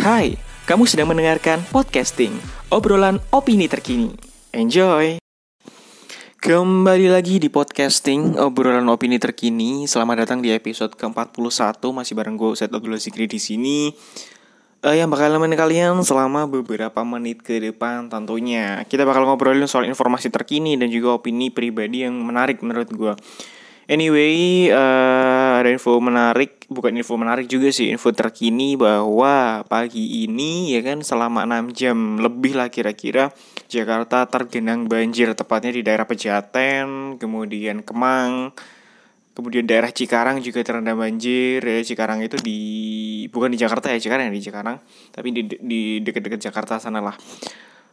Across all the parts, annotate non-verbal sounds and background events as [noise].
Hai, kamu sedang mendengarkan podcasting, obrolan opini terkini. Enjoy! Kembali lagi di podcasting, obrolan opini terkini. Selamat datang di episode ke-41, masih bareng gue Ustadz Abdullah Zikri di sini. Uh, yang bakal nemenin kalian selama beberapa menit ke depan tentunya. Kita bakal ngobrolin soal informasi terkini dan juga opini pribadi yang menarik menurut gue. Anyway, uh, ada info menarik, bukan info menarik juga sih, info terkini bahwa pagi ini ya kan selama 6 jam lebih lah kira-kira Jakarta tergenang banjir tepatnya di daerah Pejaten, kemudian Kemang, kemudian daerah Cikarang juga terendam banjir. Ya, Cikarang itu di bukan di Jakarta ya, Cikarang ya di Cikarang, tapi di di dekat-dekat Jakarta sana lah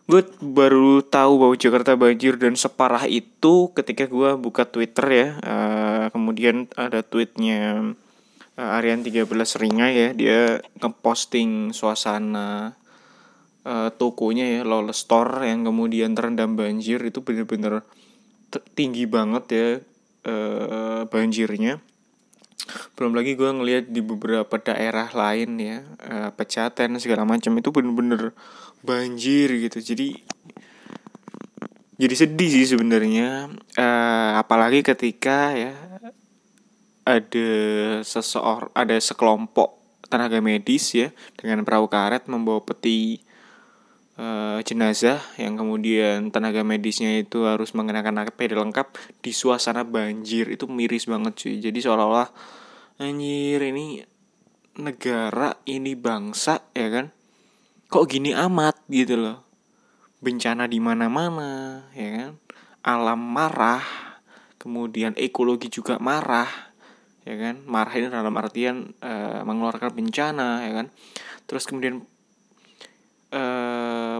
gue baru tahu bahwa Jakarta banjir dan separah itu ketika gue buka Twitter ya uh, kemudian ada tweetnya uh, Aryan 13 Ringa ya dia ngeposting suasana uh, tokonya ya Lawless Store yang kemudian terendam banjir itu bener-bener tinggi banget ya uh, banjirnya belum lagi gue ngeliat di beberapa daerah lain ya uh, pecaten segala macam itu bener-bener banjir gitu. Jadi jadi sedih sih sebenarnya. Uh, apalagi ketika ya ada seseorang ada sekelompok tenaga medis ya dengan perahu karet membawa peti uh, jenazah yang kemudian tenaga medisnya itu harus mengenakan APD lengkap di suasana banjir itu miris banget cuy. Jadi seolah-olah anjir ini negara ini bangsa ya kan? Kok gini amat gitu loh? Bencana di mana-mana ya kan? Alam marah kemudian ekologi juga marah ya kan? Marah ini dalam artian uh, mengeluarkan bencana ya kan? Terus kemudian uh,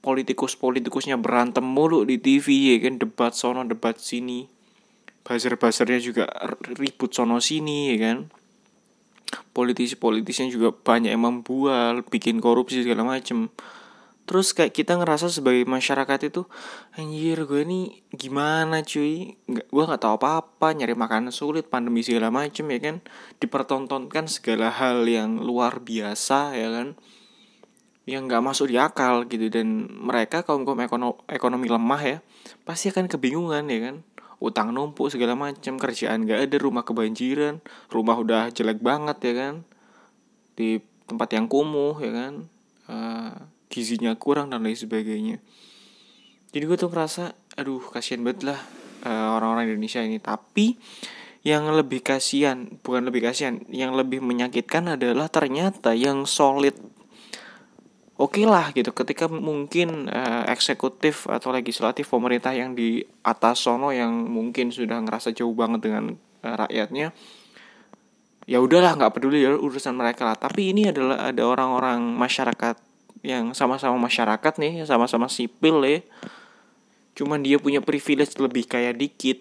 politikus-politikusnya berantem mulu di TV ya kan? Debat sono debat sini buzzer-buzzernya juga ribut sono sini ya kan? Politisi-politisnya juga banyak yang membual bikin korupsi segala macem. Terus kayak kita ngerasa sebagai masyarakat itu anjir gue ini gimana cuy? Nggak gue nggak tahu apa apa nyari makanan sulit pandemi segala macem ya kan? Dipertontonkan segala hal yang luar biasa ya kan? Yang nggak masuk di akal gitu. Dan mereka kaum kaum ekonomi, ekonomi lemah ya pasti akan kebingungan ya kan utang numpuk segala macam kerjaan gak ada rumah kebanjiran rumah udah jelek banget ya kan? Di tempat yang kumuh ya kan? Uh, gizinya kurang dan lain sebagainya. Jadi gue tuh merasa aduh kasihan banget lah uh, orang-orang Indonesia ini. Tapi yang lebih kasihan bukan lebih kasihan yang lebih menyakitkan adalah ternyata yang solid oke okay lah gitu. Ketika mungkin uh, eksekutif atau legislatif pemerintah yang di atas sono yang mungkin sudah ngerasa jauh banget dengan uh, rakyatnya ya udahlah nggak peduli ya urusan mereka lah. Tapi ini adalah ada orang-orang masyarakat yang sama-sama masyarakat nih sama-sama sipil ya. Cuman dia punya privilege lebih kayak dikit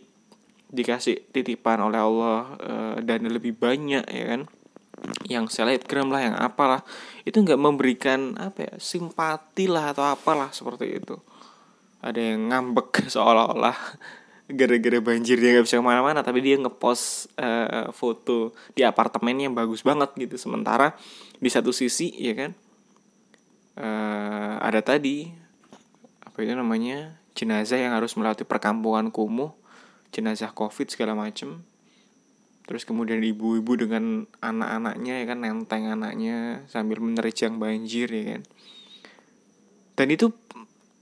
dikasih titipan oleh Allah uh, dan lebih banyak ya kan yang selebgram lah yang apalah itu nggak memberikan apa ya simpati lah atau apalah seperti itu. Ada yang ngambek [laughs] seolah-olah gara-gara banjir dia nggak bisa ke mana-mana tapi dia ngepost uh, foto di apartemennya yang bagus banget gitu. Sementara di satu sisi ya kan uh, ada tadi apa itu namanya jenazah yang harus melewati perkampungan kumuh jenazah covid segala macem terus kemudian ibu-ibu dengan anak-anaknya ya kan nenteng anaknya sambil menerjang banjir ya kan. Dan itu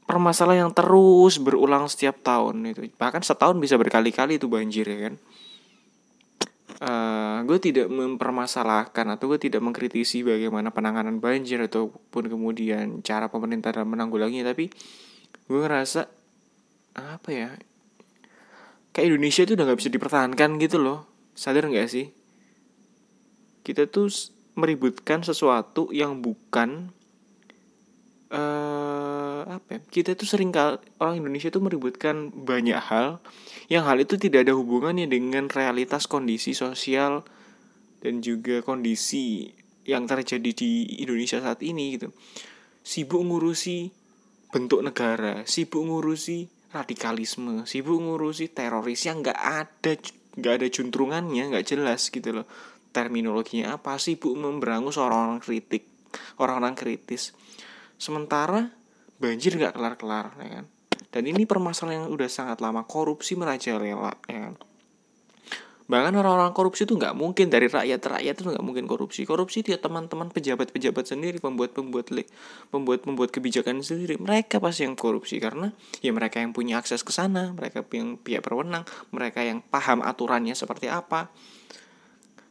permasalahan yang terus berulang setiap tahun itu. Bahkan setahun bisa berkali-kali itu banjir ya kan. Uh, gue tidak mempermasalahkan atau gue tidak mengkritisi bagaimana penanganan banjir ataupun kemudian cara pemerintah dalam menanggulanginya tapi gue ngerasa apa ya kayak Indonesia itu udah nggak bisa dipertahankan gitu loh sadar nggak sih kita tuh meributkan sesuatu yang bukan uh, apa ya? kita tuh sering kali orang Indonesia tuh meributkan banyak hal yang hal itu tidak ada hubungannya dengan realitas kondisi sosial dan juga kondisi yang terjadi di Indonesia saat ini gitu sibuk ngurusi bentuk negara sibuk ngurusi radikalisme sibuk ngurusi teroris yang nggak ada nggak ada juntrungannya nggak jelas gitu loh. Terminologinya apa? Sih bu memberangus orang-orang kritik orang-orang kritis. Sementara banjir nggak kelar-kelar ya kan? Dan ini permasalahan yang udah sangat lama korupsi merajalela ya kan bahkan orang-orang korupsi itu nggak mungkin dari rakyat rakyat itu nggak mungkin korupsi. Korupsi dia teman-teman pejabat-pejabat sendiri pembuat-pembuat pembuat-pembuat kebijakan sendiri. Mereka pasti yang korupsi karena ya mereka yang punya akses ke sana mereka yang pihak berwenang mereka yang paham aturannya seperti apa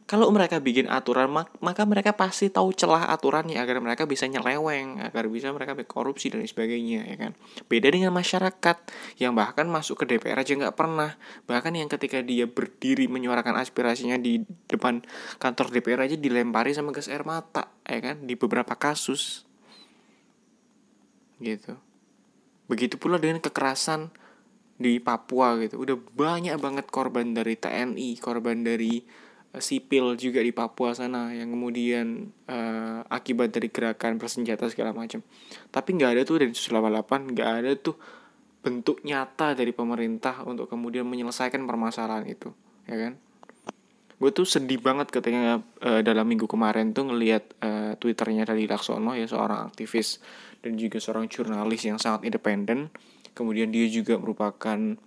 kalau mereka bikin aturan maka mereka pasti tahu celah aturannya agar mereka bisa nyeleweng agar bisa mereka korupsi dan sebagainya ya kan? Beda dengan masyarakat yang bahkan masuk ke DPR aja nggak pernah. Bahkan yang ketika dia berdiri menyuarakan aspirasinya di depan kantor DPR aja dilempari sama gas air mata ya kan? Di beberapa kasus. Gitu. Begitu pula dengan kekerasan di Papua gitu. Udah banyak banget korban dari TNI korban dari sipil juga di Papua sana yang kemudian uh, akibat dari gerakan bersenjata segala macam. Tapi nggak ada tuh dari 188 nggak ada tuh bentuk nyata dari pemerintah untuk kemudian menyelesaikan permasalahan itu, ya kan? Gue tuh sedih banget ketika uh, dalam minggu kemarin tuh ngelihat uh, twitternya dari Laksono ya seorang aktivis dan juga seorang jurnalis yang sangat independen. Kemudian dia juga merupakan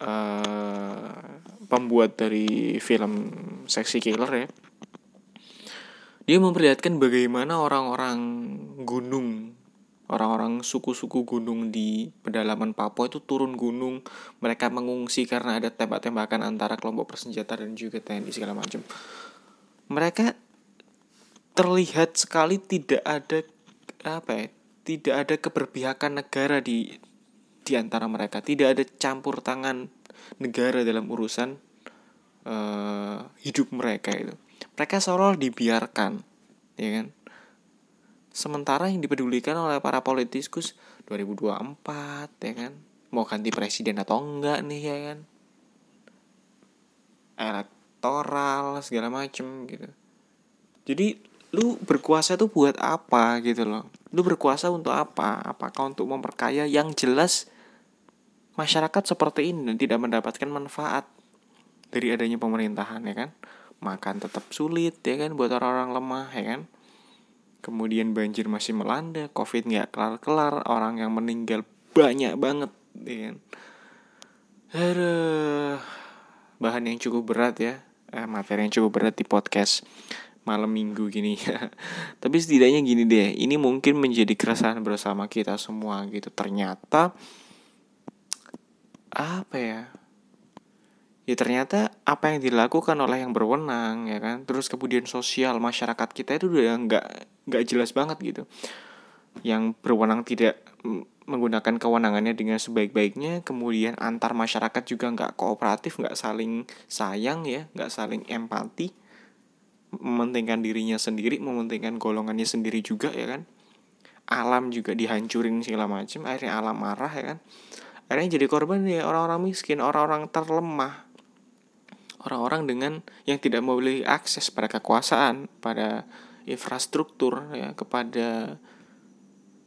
uh, pembuat dari film Sexy Killer ya. Dia memperlihatkan bagaimana orang-orang gunung orang-orang suku-suku gunung di pedalaman Papua itu turun gunung. Mereka mengungsi karena ada tembak-tembakan antara kelompok bersenjata dan juga TNI segala macam. Mereka terlihat sekali tidak ada apa ya tidak ada keberpihakan negara di di antara mereka. Tidak ada campur tangan negara dalam urusan uh, hidup mereka itu. Mereka seolah dibiarkan, ya kan? Sementara yang dipedulikan oleh para politikus 2024, ya kan? Mau ganti presiden atau enggak nih, ya kan? Elektoral segala macem gitu. Jadi lu berkuasa tuh buat apa gitu loh lu berkuasa untuk apa apakah untuk memperkaya yang jelas masyarakat seperti ini dan tidak mendapatkan manfaat dari adanya pemerintahan ya kan? Makan tetap sulit ya kan buat orang-orang lemah ya kan? Kemudian banjir masih melanda covid nggak kelar-kelar orang yang meninggal banyak banget ya kan? Aduh, bahan yang cukup berat ya. Eh, materi yang cukup berat di podcast malam minggu gini. [laughs] Tapi setidaknya gini deh ini mungkin menjadi keresahan bersama kita semua gitu. Ternyata apa ya? Ya ternyata apa yang dilakukan oleh yang berwenang ya kan? Terus kemudian sosial masyarakat kita itu udah nggak nggak jelas banget gitu. Yang berwenang tidak menggunakan kewenangannya dengan sebaik-baiknya kemudian antar masyarakat juga nggak kooperatif nggak saling sayang ya nggak saling empati mementingkan dirinya sendiri mementingkan golongannya sendiri juga ya kan? Alam juga dihancurin segala macam akhirnya alam marah ya kan akhirnya jadi korban ya orang-orang miskin orang-orang terlemah. Orang-orang dengan yang tidak memiliki akses pada kekuasaan pada infrastruktur ya kepada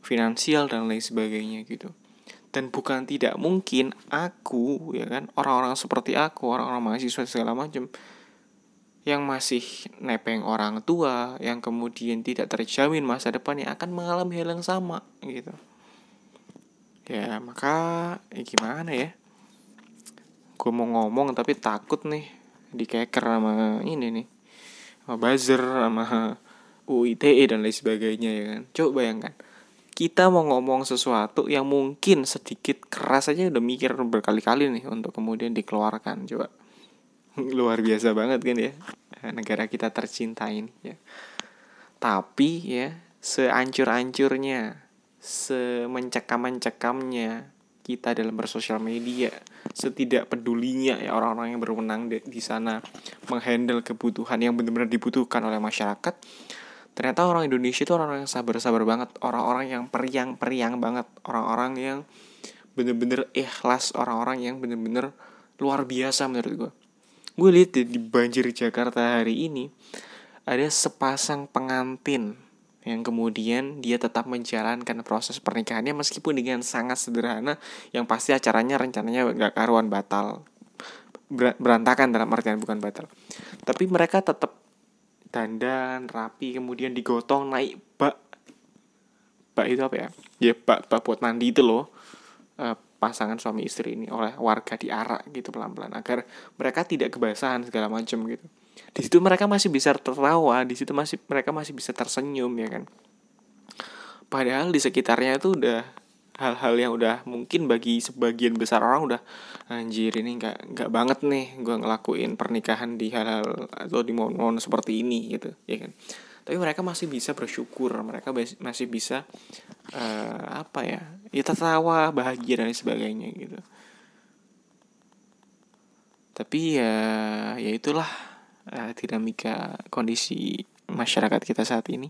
finansial dan lain sebagainya gitu. Dan bukan tidak mungkin aku ya kan orang-orang seperti aku orang-orang mahasiswa segala macam yang masih nepeng orang tua yang kemudian tidak terjamin masa depannya akan mengalami hal yang sama gitu ya maka ya gimana ya? Gue mau ngomong tapi takut nih dikeker sama ini nih sama buzzer sama UITE dan lain sebagainya ya kan? Coba bayangkan kita mau ngomong sesuatu yang mungkin sedikit keras aja udah mikir berkali-kali nih untuk kemudian dikeluarkan coba. [laughs] Luar biasa banget kan ya negara kita tercinta ini ya. Tapi ya seancur-ancurnya semencekam-mencekamnya kita dalam bersosial media, setidak pedulinya ya orang-orang yang berwenang di, di sana menghandle kebutuhan yang benar-benar dibutuhkan oleh masyarakat. Ternyata orang Indonesia itu orang-orang yang sabar-sabar banget, orang-orang yang periang-periang banget, orang-orang yang bener-bener ikhlas, orang-orang yang bener-bener luar biasa menurut gue. Gue lihat di banjir Jakarta hari ini ada sepasang pengantin yang kemudian dia tetap menjalankan proses pernikahannya meskipun dengan sangat sederhana yang pasti acaranya rencananya gak karuan batal. Berantakan dalam artian bukan batal. Tapi mereka tetap dandan rapi kemudian digotong naik bak. Bak itu apa ya? Ya bak bak buat mandi itu loh. Uh, pasangan suami istri ini oleh warga diarak gitu pelan-pelan agar mereka tidak kebasahan segala macam gitu di situ mereka masih bisa tertawa di situ masih mereka masih bisa tersenyum ya kan? Padahal di sekitarnya itu udah hal-hal yang udah mungkin bagi sebagian besar orang udah anjir ini nggak nggak banget nih gue ngelakuin pernikahan di hal-hal atau di momen-momen seperti ini gitu ya kan? Tapi mereka masih bisa bersyukur mereka masih bisa uh, apa ya ya tertawa bahagia dan sebagainya gitu. Tapi ya ya itulah uh, dinamika kondisi masyarakat kita saat ini.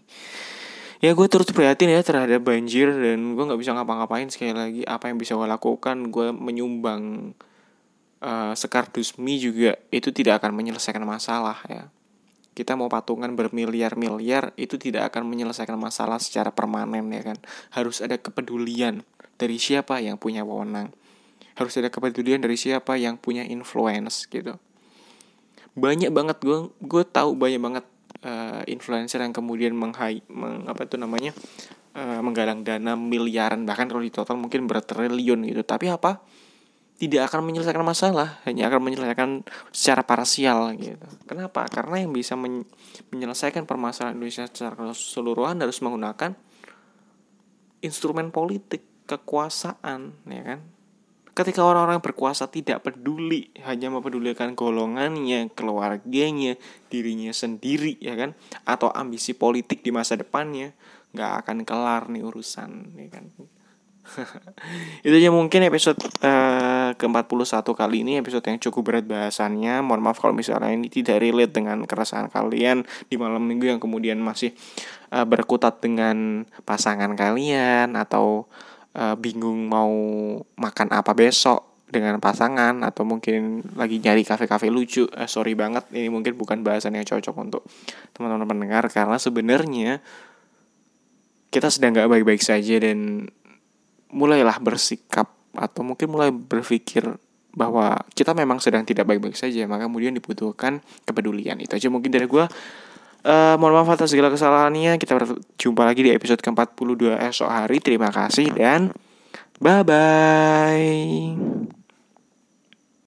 Ya gue terus prihatin ya terhadap banjir dan gue nggak bisa ngapa-ngapain sekali lagi apa yang bisa gue lakukan. Gue menyumbang uh, sekardus mie juga itu tidak akan menyelesaikan masalah ya. Kita mau patungan bermiliar-miliar itu tidak akan menyelesaikan masalah secara permanen ya kan. Harus ada kepedulian dari siapa yang punya wewenang. Harus ada kepedulian dari siapa yang punya influence gitu banyak banget gue gue tahu banyak banget uh, influencer yang kemudian menghai meng, apa itu namanya uh, menggalang dana miliaran bahkan kalau di total mungkin bertriliun gitu. Tapi apa? Tidak akan menyelesaikan masalah hanya akan menyelesaikan secara parsial gitu. Kenapa? Karena yang bisa men menyelesaikan permasalahan Indonesia secara keseluruhan harus menggunakan instrumen politik kekuasaan ya kan Ketika orang-orang berkuasa tidak peduli, hanya mempedulikan golongannya, keluarganya, dirinya sendiri, ya kan? Atau ambisi politik di masa depannya, nggak akan kelar nih urusan, ya kan? [laughs] itu aja mungkin episode uh, eh, ke-41 kali ini episode yang cukup berat bahasannya mohon maaf kalau misalnya ini tidak relate dengan keresahan kalian di malam minggu yang kemudian masih uh, berkutat dengan pasangan kalian atau uh, bingung mau makan apa besok dengan pasangan atau mungkin lagi nyari kafe-kafe lucu. Eh, sorry banget ini mungkin bukan bahasan yang cocok untuk teman-teman pendengar karena sebenarnya kita sedang gak baik-baik saja dan mulailah bersikap atau mungkin mulai berpikir bahwa kita memang sedang tidak baik-baik saja maka kemudian dibutuhkan kepedulian. Itu aja mungkin dari gue Uh, mohon maaf atas segala kesalahannya. Kita berjumpa lagi di episode ke-42 esok hari. Terima kasih dan bye-bye.